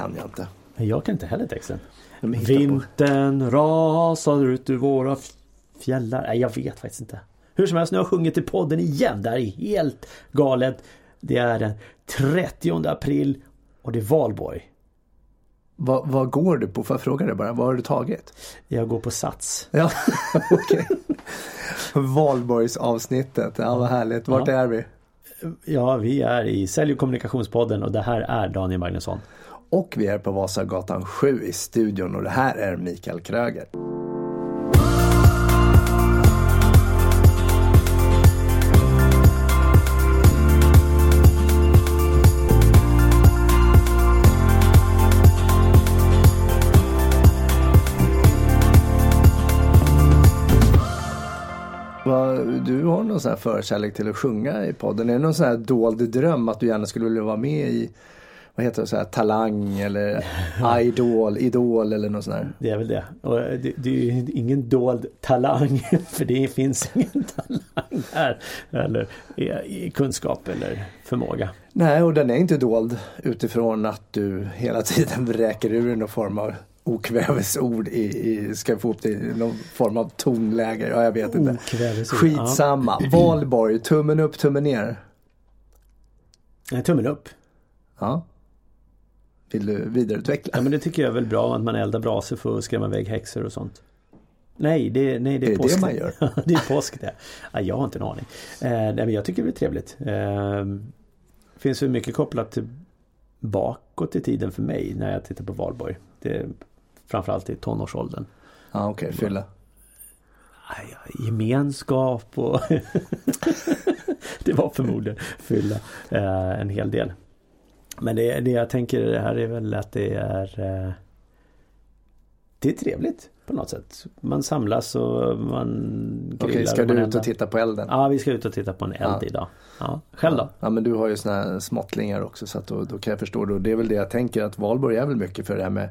kan jag inte. Jag kan inte heller texten. Vintern rasar ut ur våra fjällar. Nej, jag vet faktiskt inte. Hur som helst, nu har jag sjungit i podden igen. Det här är helt galet. Det är den 30 april och det är valborg. Vad, vad går du på? Får jag fråga dig bara? Vad har du tagit? Jag går på Sats. Ja, okej. Valborgsavsnittet. Ja, vad härligt. Vart Ja. är vi? Ja, vi är i Sälj och kommunikationspodden och det här är Daniel Magnusson. Och vi är på Vasagatan 7 i studion och det här är Mikael Kröger. Du har någon sån här förkärlek till att sjunga i podden. Är det någon sån här dold dröm att du gärna skulle vilja vara med i vad heter det, så här, Talang eller Idol, Idol eller något sånt där? Det är väl det. Och det, det är ju ingen dold talang. För det finns ingen talang här. Eller kunskap eller förmåga. Nej, och den är inte dold utifrån att du hela tiden vräker ur någon form av okvävesord i, i ska få upp det i någon form av tonläge. Ja, jag vet inte. Okvävesord, Skitsamma. Valborg, tummen upp, tummen ner. Ja. Tummen upp. Ja. Vill du vidareutveckla? Ja men det tycker jag är väl bra att man eldar brasor för att skrämma iväg häxor och sånt. Nej, det, nej, det är, Är det påsk. det man gör? det är påsk det. Ja, jag har inte en aning. Eh, nej, men jag tycker det är trevligt. Eh, finns ju mycket kopplat till bakåt i tiden för mig när jag tittar på valborg. Det är framförallt i tonårsåldern. Ja, okej, fylla. Aj, ja, gemenskap och det var förmodligen fylla eh, en hel del. Men det, det jag tänker det här är väl att det är eh, Det är trevligt på något sätt. Man samlas och man Okej, grillar ska och du ut och titta på elden? Ja, vi ska ut och titta på en eld Ja. idag. Ja. Själv då? Ja men du har ju såna här småttlingar också så att då, då kan jag förstå det. Och det är väl det jag tänker att valborg är väl mycket för det här med,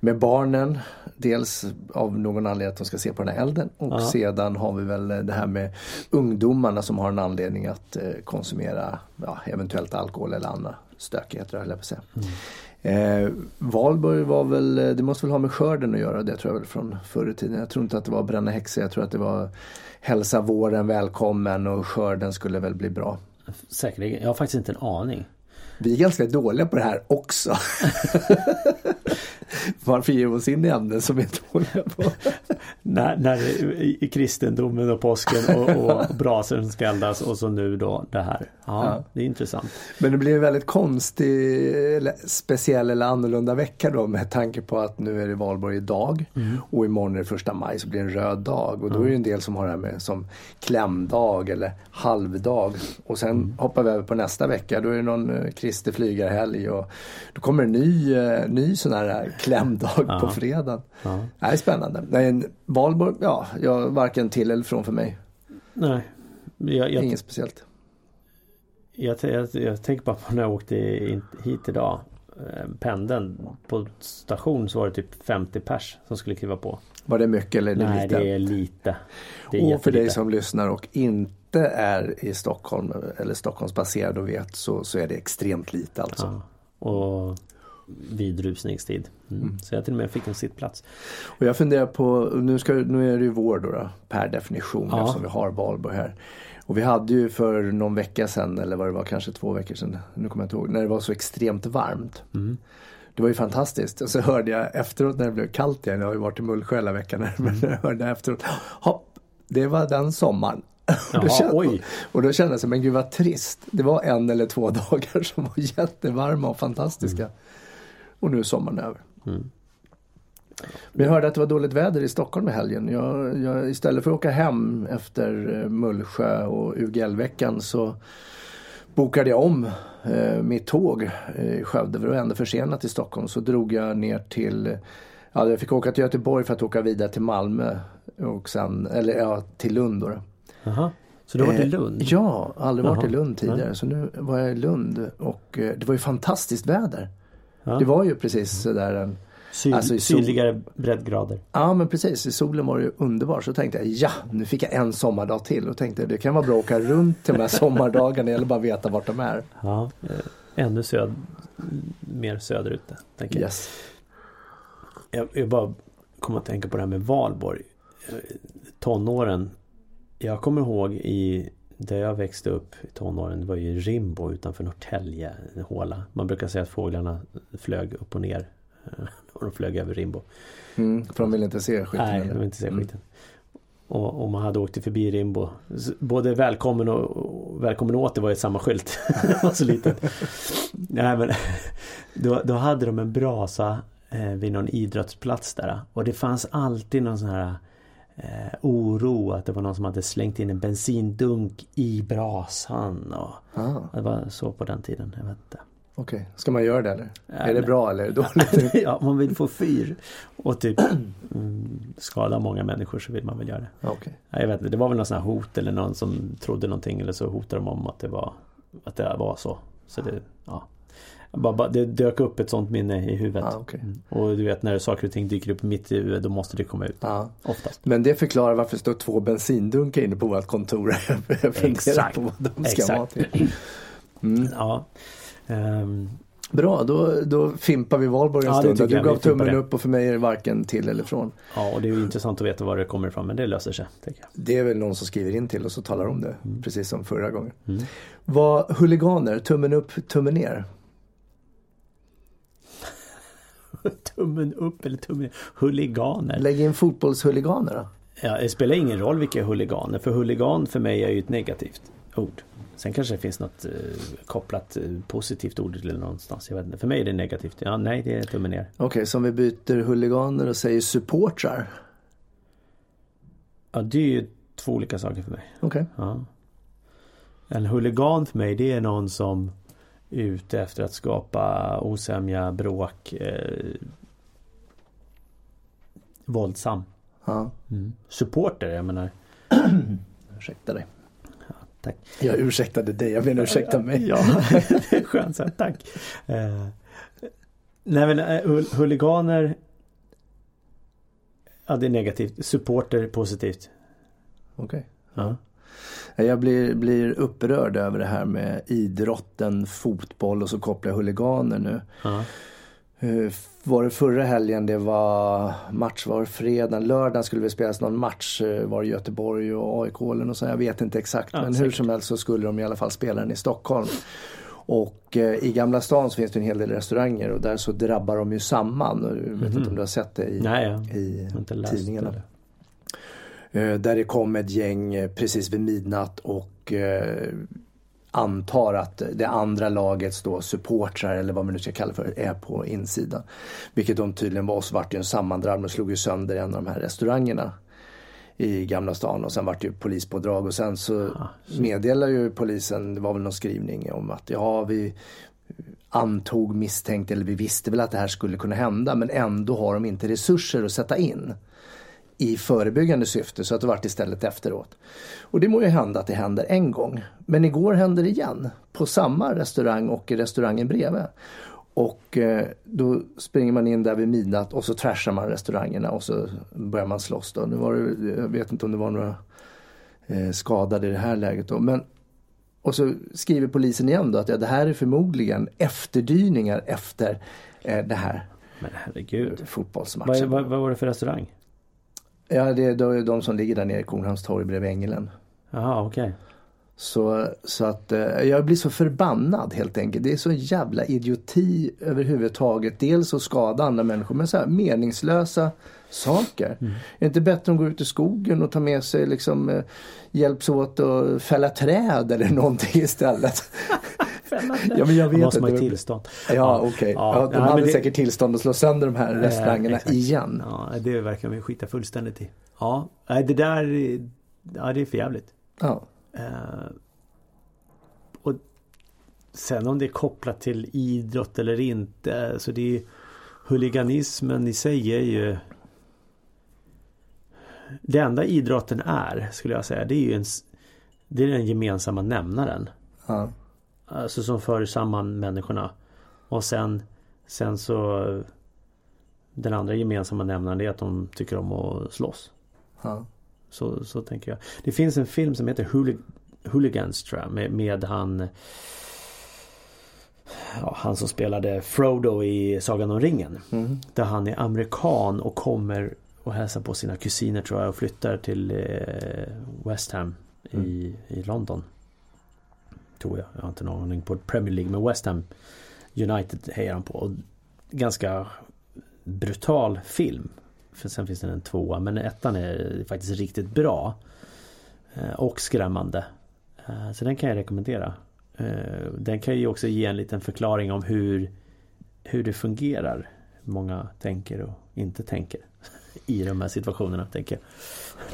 med barnen. Dels av någon anledning att de ska se på den här elden och Ja. sedan har vi väl det här med ungdomarna som har en anledning att eh, konsumera ja, eventuellt alkohol eller andra stökigheter höll jag på att säga. Eh, valborg var väl, eh, det måste väl ha med skörden att göra det tror jag väl från förr i tiden. Jag tror inte att det var bränna häxor, jag tror att det var hälsa våren välkommen och skörden skulle väl bli bra. Säkerligen. Jag har faktiskt inte en aning. Vi är ganska dåliga på det här också. Varför ger vi oss in i ämnen som vi är dåliga på? När, när i, kristendomen och påsken och, och brasen ska eldas och så nu då det här. Ja, Ja. det är intressant. Men det blir en väldigt konstig, eller speciell eller annorlunda vecka då med tanke på att nu är det valborg idag och imorgon är det första maj så blir det en röd dag och då är det en del som har det här med som klämdag eller halvdag och sen hoppar vi över på nästa vecka då är det någon eh, Kristi flygarhelg och då kommer en ny, eh, ny sån här klämdag på Ja. fredagen. Ja. Det är spännande. Nej, valborg, ja, jag, varken till eller från för mig. Nej. Jag, jag, Inget speciellt. jag, jag, jag tänker bara på när jag åkte hit idag. Eh, Pendeln på station så var det typ 50 pers som skulle kliva på. Var det mycket eller är det Nej, lite? det är lite. Det är och för dig som lyssnar och inte är i Stockholm eller Stockholmsbaserad och vet så, så är det extremt lite alltså. Ja. Och vid rusningstid. Mm. Så jag till och med fick en sittplats. Och jag funderar på, nu, ska, nu är det ju vår då, då per definition Ja. eftersom vi har valborg här. Och vi hade ju för någon vecka sedan eller vad det var, kanske två veckor sedan, nu kommer jag inte ihåg, när det var så extremt varmt. Mm. Det var ju fantastiskt. Och så hörde jag efteråt när det blev kallt igen, jag har ju varit i Mullsjö hela veckan, men Mm. jag hörde efteråt, hopp, det var den sommaren. Och Jaha, då kände, oj. och då kände jag så, men gud vad trist. Det var en eller två dagar som var jättevarma och fantastiska. Och nu är sommaren över. Mm. Men jag hörde att det var dåligt väder i Stockholm i helgen. Jag, jag, istället för att åka hem efter eh, Mullsjö och UGL-veckan så bokade jag om eh, mitt tåg eh, i Skövde. För det var ändå försenat i Stockholm. Så drog jag ner till, ja jag fick åka till Göteborg för att åka vidare till Malmö. Och sen, eller ja, till Lund då. Då. Jaha. Så då var det Eh, Lund? Ja, aldrig varit Jaha, i Lund tidigare. Så nu var jag i Lund och eh, det var ju fantastiskt väder. Ja. Det var ju precis sådär en Syd, Alltså i sol- Sydligare breddgrader. Ja men precis, i solen var det ju underbart. Så tänkte jag ja, nu fick jag en sommardag till och tänkte det kan vara bra att åka runt till de här sommardagarna eller bara veta vart de är. Ja, eh, ännu söd, mer söderut. Tänker jag. Yes. Jag, jag bara kommer att tänka på det här med Valborg. Eh, Tonåren. Jag kommer ihåg i där jag växte upp i tonåren. Det var ju Rimbo utanför Norrtälje. En håla. Man brukar säga att fåglarna flög upp och ner. Och de flög över Rimbo. Mm, för de vill inte se skiten. Nej, de vill inte se Mm. skiten. Och, och man hade åkt förbi Rimbo. Både välkommen och, och välkommen åter var ju samma skylt. det var så litet. Nej men då, då hade de en brasa eh, vid någon idrottsplats där. Och det fanns alltid någon sån här eh, oro att det var någon som hade slängt in en bensindunk i brasan. Och, Ah, det var så på den tiden. Jag vet inte. Okej, ska man göra det eller? Ja, är det nej. bra eller är det dåligt? ja, man vill få fyr och typ mm, skada många människor så vill man väl göra det. Okej. Ja, jag vet inte, det var väl någon sån här hot eller någon som trodde någonting eller så hotade de om att det var Att det var så. Så det, ja. Bara, det dök upp ett sånt minne i huvudet. Ja, okej. Mm. Och du vet när saker och ting dyker upp mitt i huvudet då måste det komma ut. Ja. Oftast. Men det förklarar varför det står två bensindunkar inne på vårt kontor. Exakt. på vad de ska Exakt. vara till. Mm. Ja. Ehm, Bra, då, då fimpar vi Valborg en Ja, stund. Du jag. gav tummen upp och för mig är det varken till eller från. ja och det är intressant att veta var det kommer ifrån men det löser sig. Det är väl någon som skriver in till oss och talar om det. Precis som förra gången. Mm. Vad huliganer, tummen upp, tummen ner. Tummen upp eller tummen ner. Huliganer. Lägg in fotbollshuliganer då. Ja, det spelar ingen roll vilka huliganer. För huligan för mig är ju ett negativt ord. Sen kanske det finns något eh, kopplat eh, positivt ord till någonstans. Jag vet inte. För mig är det negativt. Ja, nej, det är tummen ner. Okej, så om vi byter huliganer och säger supportrar. Ja, det är ju två olika saker för mig. Okej. Ja. En huligan för mig det är någon som ute efter att skapa osämja, bråk, eh, våldsam. Ja, Mm. Supporter, jag menar. ursäkta dig. Tack. Jag ursäktade dig, jag menar ursäkta mig. Ja, det är skönt sagt, tack. Eh, nej men hul- huliganer Ja det är negativt. Supporter positivt. Okej. Ja. Jag blir, blir upprörd över det här med idrotten, fotboll och så kopplar jag huliganer nu. Ja. Eh, Var det förra helgen det var match, var det fredagen, lördagen skulle det spelas någon match, eh, var det Göteborg och AIK eller något sånt, jag vet inte exakt. Ja, men hur säkert. som helst så skulle de i alla fall spela den i Stockholm. Och eh, i Gamla stan så finns det en hel del restauranger och där så drabbar de ju samman. Jag vet inte om du har sett det i. Nej, i tidningarna. det. Eh, Där det kom ett gäng eh, precis vid midnatt och eh, antar att det andra lagets då supportrar eller vad man nu ska kalla för är på insidan. Vilket de tydligen var och så vart det en sammandrabbning och slog ju sönder en av de här restaurangerna i Gamla stan och sen vart det ju polispådrag. Och sen så Ah, meddelar ju polisen, det var väl någon skrivning om att ja vi antog misstänkt eller vi visste väl att det här skulle kunna hända men ändå har de inte resurser att sätta in i förebyggande syfte så att det vart istället efteråt. Och det må ju hända att det händer en gång. Men igår hände det igen på samma restaurang och i restaurangen bredvid. Och eh, då springer man in där vid midnatt och så trashar man restaurangerna och så börjar man slåss då. Nu var det, jag vet inte om det var några eh, skadade i det här läget då. Men, och så skriver polisen igen då att ja, det här är förmodligen efterdyningar efter eh, det här Men herregud. fotbollsmatchen. Vad, vad, vad var det för restaurang? Ja, det är de, de som ligger där nere i Kornhamns torg bredvid Ängelen. Jaha, okej. Så, så att eh, jag blir så förbannad helt enkelt. Det är så jävla idioti överhuvudtaget. Dels att skada andra människor men så här meningslösa saker. Är det inte bättre att gå ut i skogen och ta med sig liksom eh, hjälps åt att fälla träd eller någonting istället? Ja men jag vet måste man ju tillstånd. Ja okej. Ja, Ja, de ja, men hade det- säkert tillstånd att slå sönder de här Eh, restaurangerna exakt. igen. Ja, det verkar man ju skita fullständigt i. Ja, det där Ja, det är för jävligt. Ja. Eh, och sen om det är kopplat till idrott eller inte. Så det är huliganismen i sig är ju Det enda idrotten är skulle jag säga det är ju en Det är den gemensamma nämnaren. Ja. Alltså som för samman människorna. Och sen Sen så den andra gemensamma nämnaren är att de tycker om att slåss. Ja. Så, så tänker jag. Det finns en film som heter Hoolig Hooligans tror jag med, med han ja, Han som spelade Frodo i Sagan om ringen. Mm. Där han är amerikan och kommer och hälsar på sina kusiner tror jag och flyttar till eh, West Ham i, Mm. i London. Tror jag. Jag har inte någon aning på Premier League men West Ham United hejar han på. Och ganska brutal film. För sen finns det en tvåa men ettan är faktiskt riktigt bra. Eh, och skrämmande. Eh, så den kan jag rekommendera. Eh, den kan ju också ge en liten förklaring om hur Hur det fungerar. Hur många tänker och inte tänker. I de här situationerna tänker,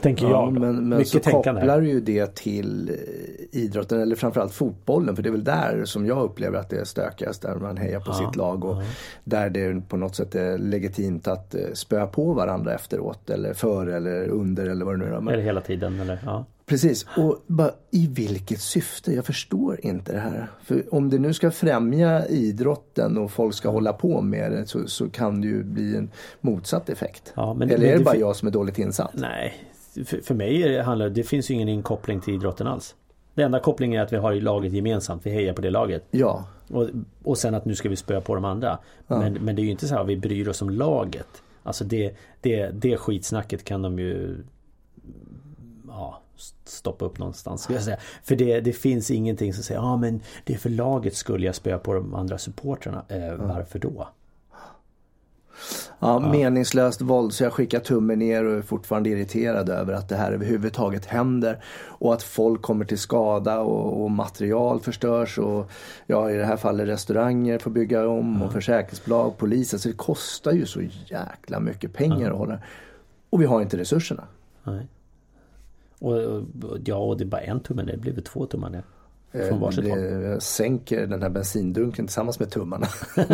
tänker Ja, jag. men, men Mycket så tänkande. kopplar ju det till eh, idrotten eller framförallt fotbollen för det är väl där som jag upplever att det är stökigast där man hejar på Ja, sitt lag och ja. där det på något sätt är legitimt att eh, spöa på varandra efteråt eller före eller under eller vad det nu är. Men, Eller hela tiden eller ja. Precis, och bara, i vilket syfte? Jag förstår inte det här. För om det nu ska främja idrotten och folk ska hålla på med det så, så kan det ju bli en motsatt effekt. Ja, men- Eller men är det det bara jag som är dåligt insatt? Nej, för, för mig det, handlar det finns ju ingen inkoppling till idrotten alls. Det enda kopplingen är att vi har laget gemensamt. Vi hejar på det laget. Ja, Och, och sen att nu ska vi spöa på de andra. Men, men det är ju inte så här att vi bryr oss om laget. Alltså det, det, det skitsnacket kan de ju ja, stoppa upp någonstans. Skulle jag säga. För det, det finns ingenting som säger ja men det är för lagets skull jag spöar på de andra supportrarna. Eh, Varför då? Ja, meningslöst våld så jag skickar tummen ner och är fortfarande irriterad över att det här överhuvudtaget händer. Och att folk kommer till skada och, och material förstörs och ja i det här fallet restauranger får bygga om och försäkringsbolag, polisen. Så det kostar ju så jäkla mycket pengar att hålla. Och vi har inte resurserna. Nej. Och, och, ja, och det är bara en tumme ner. Det blir väl två tummar ner. Eh, Från varsitt håll. det- Jag sänker den här bensindunken tillsammans med tummarna.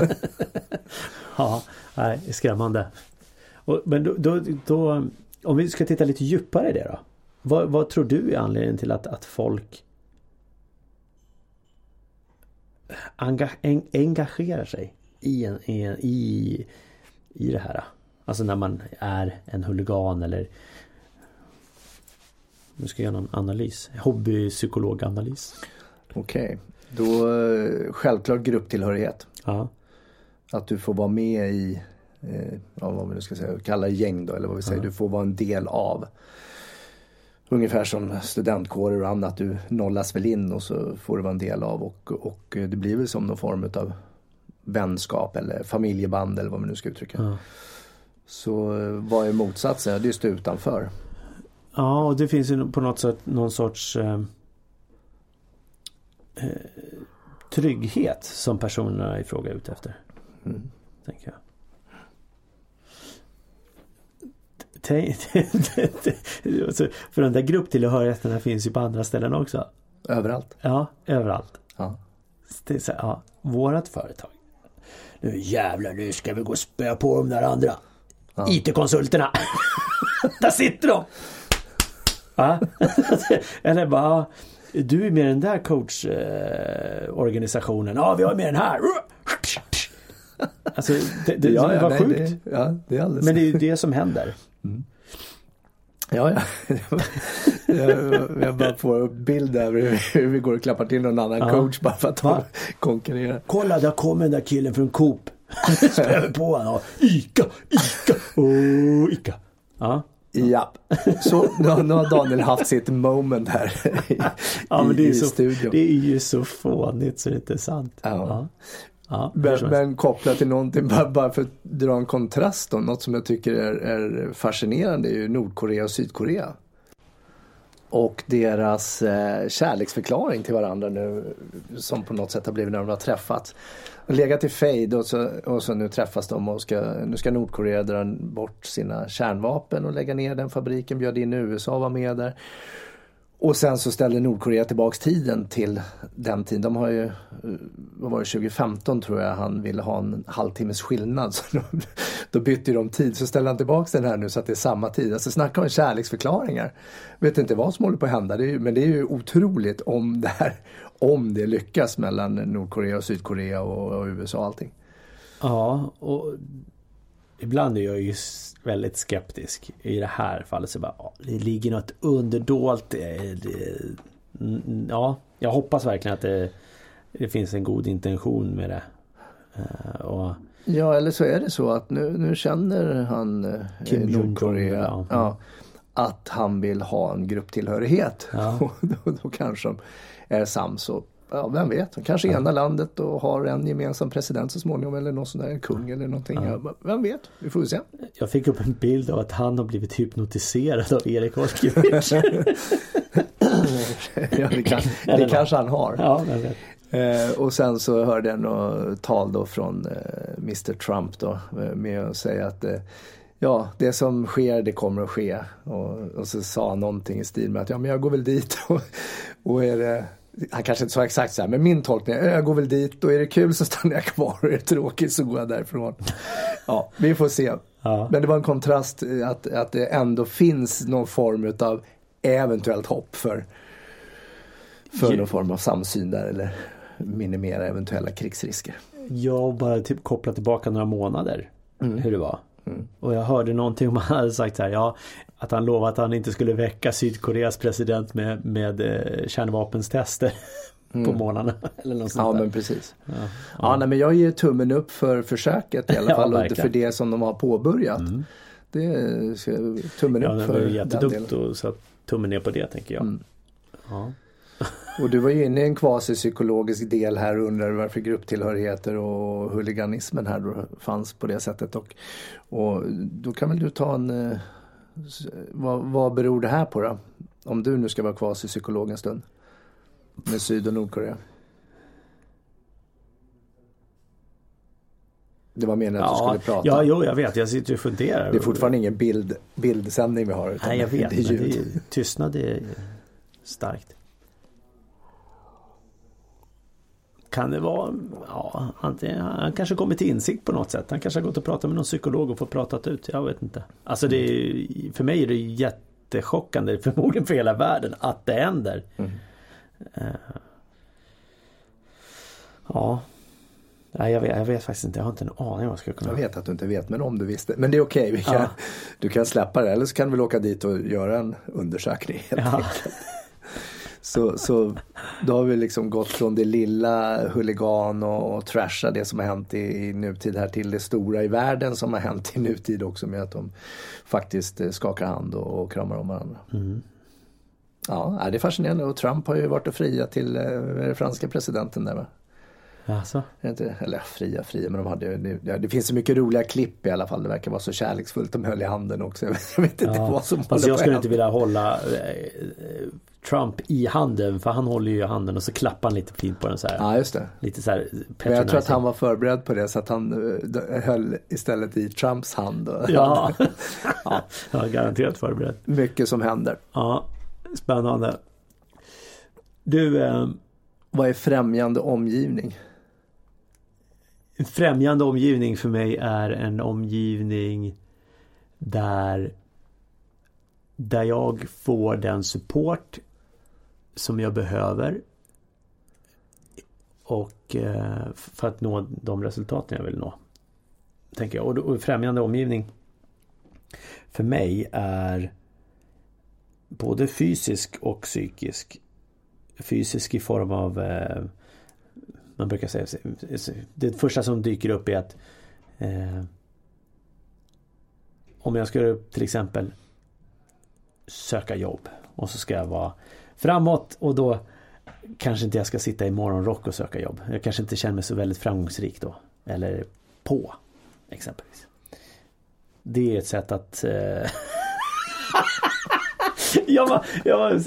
Ja, nej, skrämmande. Och, men då, då, då, om vi ska titta lite djupare i det då. Vad, vad tror du är anledningen till att, att folk enga, en, engagerar sig i, en, i, en, i, i det här? Alltså när man är en huligan eller nu ska jag göra någon analys. Hobbypsykologanalys. Okej, då eh, självklart grupptillhörighet. Ja, Att du får vara med i, eh, ja, vad vi nu ska säga, kalla gäng då eller vad vi säger. Du får vara en del av. Ungefär som studentkårer och annat. Du nollas väl in och så får du vara en del av och, och det blir väl som någon form av vänskap eller familjeband eller vad man nu ska uttrycka. ja. Så eh, vad är motsatsen? Ja, Det är stå utanför. Ja, och det finns ju på något sätt någon sorts eh, eh, trygghet som personerna i fråga är ute efter. Mm. Tänker jag. Alltså, För de där grupptillhörigheterna finns ju på andra ställen också. Överallt. Ja, överallt. Ja. Det här, ja, vårat företag. Nu jävlar, nu ska vi gå och spöa på de där andra. Ja. IT-konsulterna. där sitter de! Ja. Eller bara, ja, du är med i den där coachorganisationen. Ja, vi har med den här. Alltså, det, det, det var nej, sjukt. Det, ja, det är alldeles Men det är ju det som händer. Ja, ja. jag, jag bara får upp bild över hur- vi går och klappar till någon annan Ja. coach bara för att de konkurrerar. Kolla, där kommer den där killen från Coop. Spöar på honom. Ica, Ica, oh, Ica. Ja. Ja, så nu, har- Daniel haft sitt moment här i, Ja men det är, så, studion. det är ju så fånigt så det är inte sant. Ja. Ja. Ja, Men, men kopplat till någonting, bara, bara för att dra en kontrast då, något som jag tycker är, är fascinerande är ju Nordkorea och Sydkorea. Och deras eh, kärleksförklaring till varandra nu som på något sätt har blivit när de har träffats. Legat i fejd och så, och så nu träffas de och ska, nu ska Nordkorea dra bort sina kärnvapen och lägga ner den fabriken, bjöd in USA var med där. Och sen så ställde Nordkorea tillbaks tiden till den tiden. De har ju, eh, vad var det, 2015 tror jag han ville ha en halvtimmes skillnad. Så då, då bytte de tid. Så ställer han tillbaks den här nu så att det är samma tid. Alltså snacka om kärleksförklaringar. Vet inte vad som håller på att hända. Det är ju, men det är ju otroligt om det här, om det lyckas mellan Nordkorea och Sydkorea och, och USA och allting. Ja, och ibland är jag ju väldigt skeptisk. I det här fallet så bara, det ligger något underdolt. Det, det, ja, jag hoppas verkligen att det, det finns en god intention med det. Uh, och, ja, eller så är det så att nu, nu känner han eh, Kim Nordkorea ja. ja, att han vill ha en grupptillhörighet. Ja. Och då, då kanske de är sams och ja, vem vet, kanske ja. ena landet och har en gemensam president så småningom eller någon sån där en kung eller någonting. Ja. Vem vet, vi får se. Jag fick upp en bild av att han har blivit hypnotiserad av Erik Oskevich. ja, det, kan, det kanske han har. Ja, eh, och sen så hörde jag något tal då från eh, Mr Trump då eh, med att säga att eh, ja, det som sker det kommer att ske. Och, och, så sa han någonting i stil med att ja, men jag går väl dit och, och är det han kanske inte sa exakt så här, men min tolkning är jag går väl dit och är det kul så stannar jag kvar och är det tråkigt så går jag därifrån. Ja, vi får se. Ja. Men det var en kontrast att, att det ändå finns någon form av eventuellt hopp för, för någon form av samsyn där eller minimera eventuella krigsrisker. Jag bara typ koppla tillbaka några månader mm. hur det var. Mm. Och jag hörde någonting om han hade sagt så här, ja att han lovade att han inte skulle väcka Sydkoreas president med, med eh, kärnvapenstester mm. på morgnarna. Eller något sånt ja där. men precis. Ja, ja. ja nej, men jag ger tummen upp för försöket i alla fall ja, och för det som de har påbörjat. Mm. Det är tummen upp för den delen. Ja det var jättedumt att sätta tummen ner på det tänker jag. Mm. Ja. Och du var ju inne i en kvasipsykologisk del här och undrade varför grupptillhörigheter och huliganismen här då fanns på det sättet. Och, och då kan väl du ta en eh, vad, vad beror det här på då? Om du nu ska vara kvasipsykolog en stund. Med Syd och Nordkorea. Det var meningen att ja, du skulle prata. Ja, jo, jag vet. Jag sitter och funderar. Det är fortfarande ingen bild, bildsändning vi har. Nej, jag vet. Det är ljud. Det är, tystnad är starkt. Kan det vara, ja, antingen, han kanske kommit till insikt på något sätt. Han kanske har gått och pratat med någon psykolog och fått pratat ut. Jag vet inte. Alltså det är, för mig är det jättechockande, förmodligen för hela världen, att det händer. Mm. Uh, ja. Nej, jag vet, jag vet, faktiskt inte. Jag har inte en aning om vad jag ska kunna... Jag vet att du inte vet, men om du visste. Men det är okej. Okay. Ja. Du kan släppa det. Eller så kan vi åka dit och göra en undersökning. Helt ja. Så, så då har vi liksom gått från det lilla huligan och, och trasha det som har hänt i, i nutid här till det stora i världen som har hänt i nutid också med att de faktiskt eh, skakar hand och, och kramar om varandra. Mm. Ja, det är fascinerande och Trump har ju varit och fria till eh, franska presidenten där va? Alltså. Eller fria, fria, men de hade det, det finns så mycket roliga klipp i alla fall. Det verkar vara så kärleksfullt. De höll i handen också. Jag vet inte ja. vad som håller jag skulle inte vilja hålla eh, Trump i handen för han håller ju i handen och så klappar han lite fint på den så här. Ja just det. Lite så här Men jag tror att han var förberedd på det så att han uh, höll istället i Trumps hand. Ja. ja. ja, garanterat förberedd. Mycket som händer. Ja, spännande. Du. Eh, Vad är främjande omgivning? En främjande omgivning för mig är en omgivning där där jag får den support som jag behöver och eh, för att nå de resultaten jag vill nå. Tänker jag. Och främjande omgivning för mig är både fysisk och psykisk. Fysisk i form av eh, man brukar säga det första som dyker upp är att eh, om jag skulle till exempel söka jobb och så ska jag vara framåt och då kanske inte jag ska sitta i morgonrock och söka jobb. Jag kanske inte känner mig så väldigt framgångsrik då. Eller på exempelvis. Det är ett sätt att eh... jag var, jag var,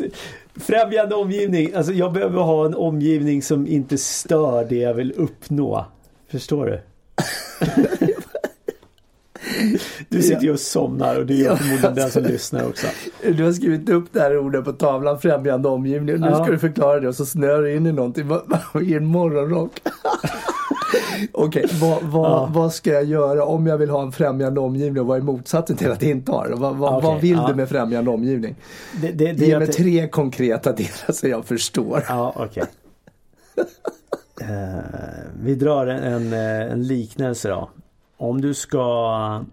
främjande omgivning. Alltså jag behöver ha en omgivning som inte stör det jag vill uppnå. Förstår du? Du sitter ju och somnar och det gör förmodligen den som lyssnar också. Du har skrivit upp det här ordet på tavlan, främjande omgivning. Nu ja. ska du förklara det och så snör du in i någonting. I en morgonrock. Okej, okay, vad, vad, ja. vad, ska jag göra om jag vill ha en främjande omgivning och vad är motsatsen till att inte ha det? Vad, vad, okay, vad vill ja. du med främjande omgivning? Det, det, det Ge mig tre konkreta delar så jag förstår. Ja. Okay. uh, eh, vi drar en, en, en liknelse då. Om du ska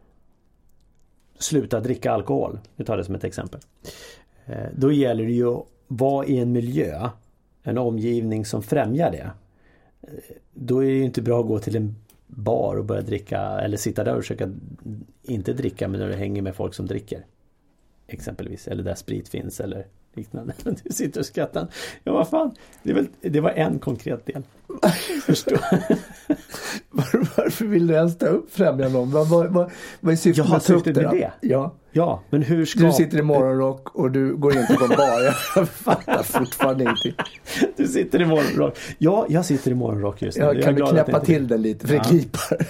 sluta dricka alkohol. Vi tar det som ett exempel. Eh, då gäller det ju att vara i en miljö, en omgivning som främjar det. Då är det ju inte bra att gå till en bar och börja dricka eller sitta där och försöka inte dricka men när du hänger med folk som dricker. Exempelvis, eller där sprit finns eller liknande. Du sitter och skrattar. Ja vad fan, det, väl, det var en konkret del. Förstå. Varför vill du ens ta upp främjande om? Vad, vad, vad, vad är syftet med att ta upp det? det. Ja. Ja, men hur ska... Du sitter i morgonrock och du går inte på en bar. Jag fattar fortfarande inte. Du sitter i morgonrock. Ja, jag sitter i morgonrock just nu. Är kan du knäppa till den lite för det Ja. knipar.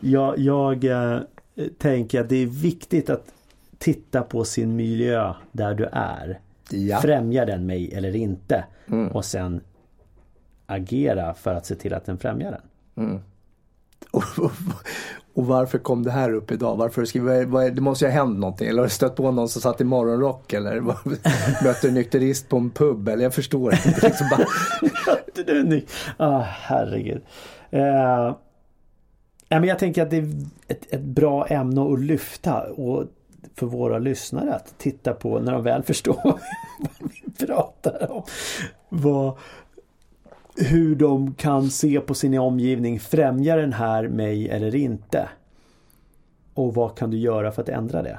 Ja. jag eh, tänker att det är viktigt att titta på sin miljö där du är. Ja. Främjar den mig eller inte? Mm. Och sen agera för att se till att den främjar den. Och, och, varför kom det här upp idag? Varför skriver, det måste ju ha hänt någonting. Eller har du stött på någon som satt i morgonrock? Eller möter en nykterist på en pub? Eller jag förstår inte. Liksom bara. Ah, herregud. Eh, men jag tänker att det är ett, ett bra ämne att lyfta och för våra lyssnare att titta på när de väl förstår vad vi pratar om. Vad, hur de kan se på sin omgivning. Främjar den här mig eller inte? Och vad kan du göra för att ändra det?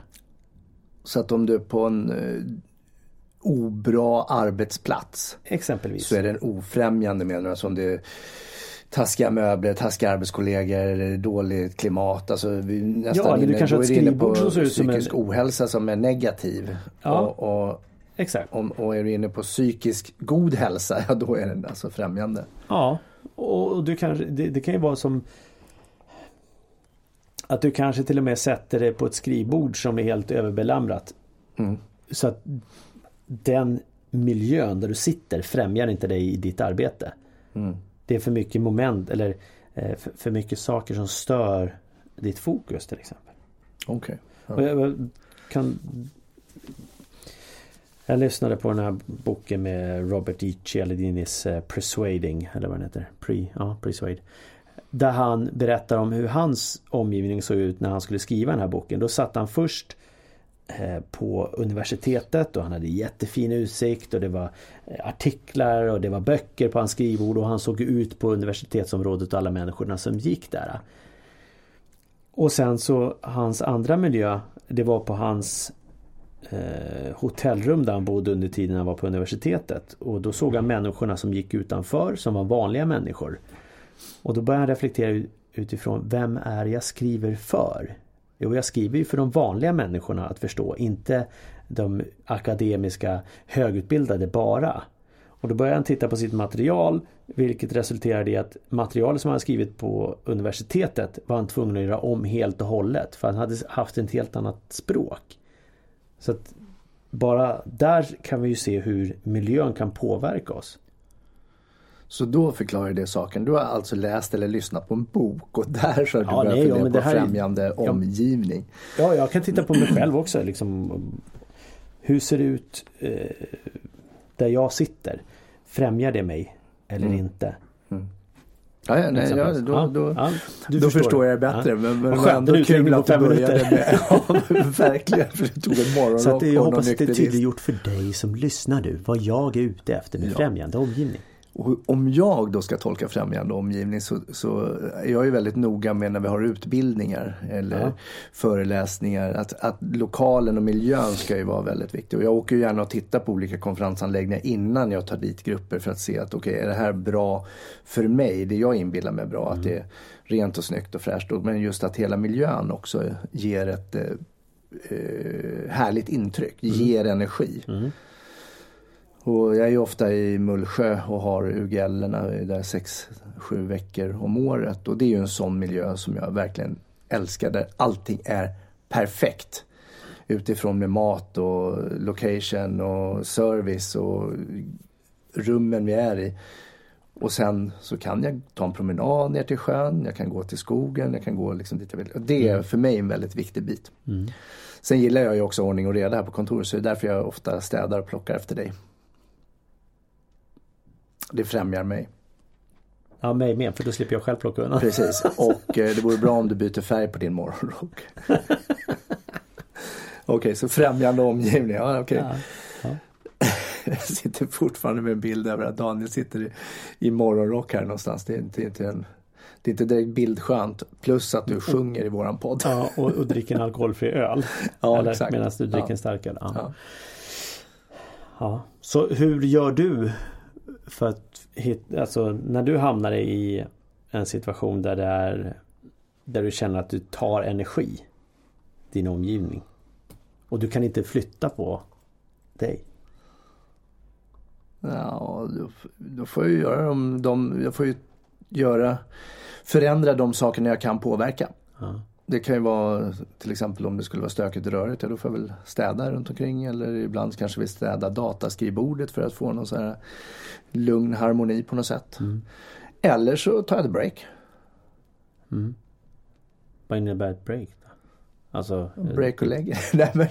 så att om du är på en eh, obra arbetsplats Exempelvis. så är den ofrämjande menar du? Alltså om det taskiga möbler, taskiga arbetskollegor dåligt klimat. Alltså vi nästan Ja, eller du inne, kanske då är inne på skrivbord som en- psykisk ohälsa som är negativ. Ja. Och, och, Exakt. om, och är du inne på psykisk god hälsa, ja då är den alltså främjande. Ja, och du kanske, det, det kan ju vara som att du kanske till och med sätter det på ett skrivbord som är helt överbelamrat. Mm. Så att den miljön där du sitter främjar inte dig i ditt arbete. Mm. Det är för mycket moment eller eh, för, mycket saker som stör ditt fokus till exempel. Okej. Ja. Och jag, kan Jag lyssnade på den här boken med Robert E. Cialdinis eh, Persuading eller vad den heter. Pre, ja, Persuade. Där han berättar om hur hans omgivning såg ut när han skulle skriva den här boken. Då satt han först Eh, på universitetet och han hade jättefin utsikt och det var eh, artiklar och det var böcker på hans skrivbord och han såg ut på universitetsområdet och alla människorna som gick där. Och sen så hans andra miljö det var på hans eh, hotellrum där han bodde under tiden han var på universitetet. Och då såg han människorna som gick utanför som var vanliga människor. Och då började han reflektera utifrån vem är jag skriver för? Jo, jag skriver ju för de vanliga människorna att förstå, inte de akademiska högutbildade bara. Och då började han titta på sitt material vilket resulterade i att materialet som han skrivit på universitetet var han tvungen att göra om helt och hållet för han hade haft ett helt annat språk. Så att bara där kan vi ju se hur miljön kan påverka oss. Så då förklarar det saken. Du har alltså läst eller lyssnat på en bok och där så har du Ja, börjat nej, ja, fundera men på det här är- främjande omgivning. Ja, jag kan titta på mig själv också. Liksom, hur ser det ut eh, där jag sitter? Främjar det mig eller Mm. inte? Ja, ja, nej, ja, då, Ja, då, ja, då förstår jag det bättre. Ja. Men, men det ändå kul att du började med, ja, verkligen, för du tog en morgonrock Så att det, jag hoppas att det är tydliggjort för dig som lyssnar nu vad jag är ute efter med Ja. främjande omgivning. Och om jag då ska tolka främjande omgivning så, så är jag ju väldigt noga med när vi har utbildningar eller Ja. föreläsningar att, att lokalen och miljön ska ju vara väldigt viktig. Och jag åker ju gärna och tittar på olika konferensanläggningar innan jag tar dit grupper för att se att okej, är det här bra för mig? Det jag inbillar mig bra, att det är rent och snyggt och fräscht. Men just att hela miljön också ger ett eh, eh, härligt intryck, ger energi. Mm. Och jag är ju ofta i Mullsjö och har UGL-erna där sex, sju veckor om året. Och det är ju en sån miljö som jag verkligen älskar där allting är perfekt. Utifrån med mat och location och service och rummen vi är i. Och sen så kan jag ta en promenad ner till sjön, jag kan gå till skogen, jag kan gå liksom dit jag vill. Och det är för mig en väldigt viktig bit. Mm. Sen gillar jag ju också ordning och reda här på kontoret så det är därför jag ofta städar och plockar efter dig. Det främjar mig. Ja, mig med för då slipper jag själv plocka undan. Precis, och eh, det vore bra om du byter färg på din morgonrock. Okej, okay, så främjande omgivning, ja. Okay. Ja, ja. Jag sitter fortfarande med en bild över att Daniel sitter i, i morgonrock här någonstans. Det är inte, inte en, det är inte direkt bildskönt. Plus att du sjunger i våran podd. Ja, och, och dricker en alkoholfri öl. ja, Eller exakt. Medan du dricker ja. en starköl. Ja. ja. ja. Så hur gör du för att alltså när du hamnar i en situation där det är där du känner att du tar energi din omgivning och du kan inte flytta på dig. Ja, då, då får jag göra de, de, jag får ju göra, förändra de sakerna jag kan påverka. Ja. Det kan ju vara till exempel om det skulle vara stökigt i röret, ja då får jag väl städa runt omkring eller ibland kanske vi städa dataskrivbordet för att få någon sån här lugn harmoni på något sätt. Mm. Eller så tar jag ett break. Mm. Vad innebär ett break? Då? Alltså, break och lägg. Nej, men,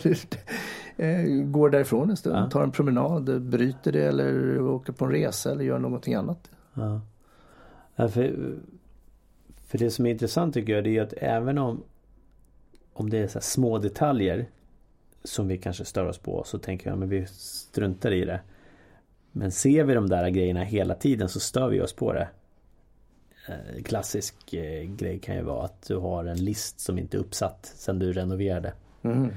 eh, går därifrån en stund, ja. tar en promenad, bryter det eller åker på en resa eller gör någonting annat. Ja. ja för, för det som är intressant tycker jag det är att även om om det är så små detaljer som vi kanske stör oss på så tänker jag men vi struntar i det. Men ser vi de där grejerna hela tiden så stör vi oss på det. Eh, klassisk eh, grej kan ju vara att du har en list som inte är uppsatt sen du renoverade. Mm.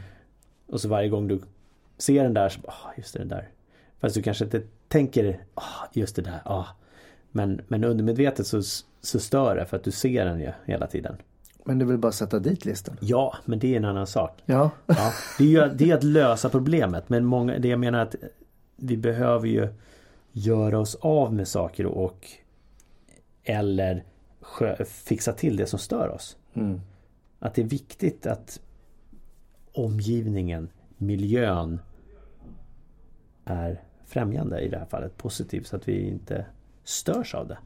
Och så varje gång du ser den där så, ah, just det, där. Fast du kanske inte tänker, ah, just det där, ah. Men, men undermedvetet så, så stör det för att du ser den ju hela tiden. Men du vill bara sätta dit listan? Ja, men det är en annan sak. Ja. ja det, är ju, det är att lösa problemet. Men många, det jag menar att vi behöver ju göra oss av med saker och eller fixa till det som stör oss. Mm. Att det är viktigt att omgivningen, miljön är främjande i det här fallet, positiv så att vi inte störs av det.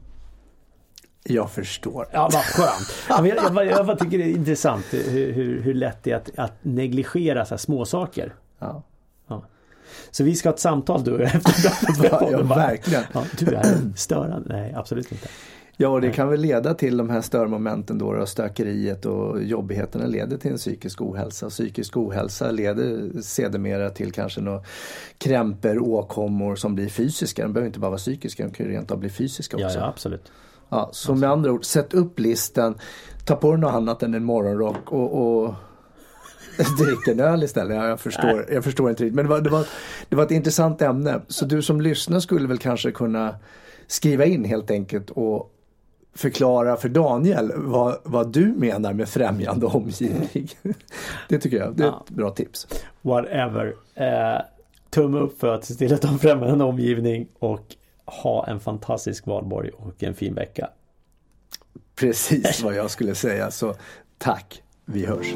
Jag förstår. Ja, vad skönt. jag, jag, jag, jag tycker det är intressant hur, hur, hur lätt det är att, att negligera så här små saker. Ja. ja. Så vi ska ha ett samtal du och jag efter ja, ja, verkligen. Ja, du är störande. Nej, absolut inte. Ja, och det kan väl leda till de här störmomenten då, då stökeriet och jobbigheterna leder till en psykisk ohälsa. Psykisk ohälsa leder sedermera till kanske några krämper, åkommor som blir fysiska. De behöver inte bara vara psykiska, de kan ju rent av bli fysiska också. Ja, ja absolut. Ja, så absolut. med andra ord, sätt upp listan, ta på dig något annat än en morgonrock och, och drick en öl istället. Ja, jag, förstår, jag förstår inte riktigt. Men det var, det, var, det var ett intressant ämne. Så du som lyssnar skulle väl kanske kunna skriva in helt enkelt och förklara för Daniel vad, vad du menar med främjande omgivning. det tycker jag, det är ja. ett bra tips. Whatever. Eh, tumme upp för att se till att ha en främjande omgivning och ha en fantastisk valborg och en fin vecka. Precis vad jag skulle säga, så tack, vi hörs.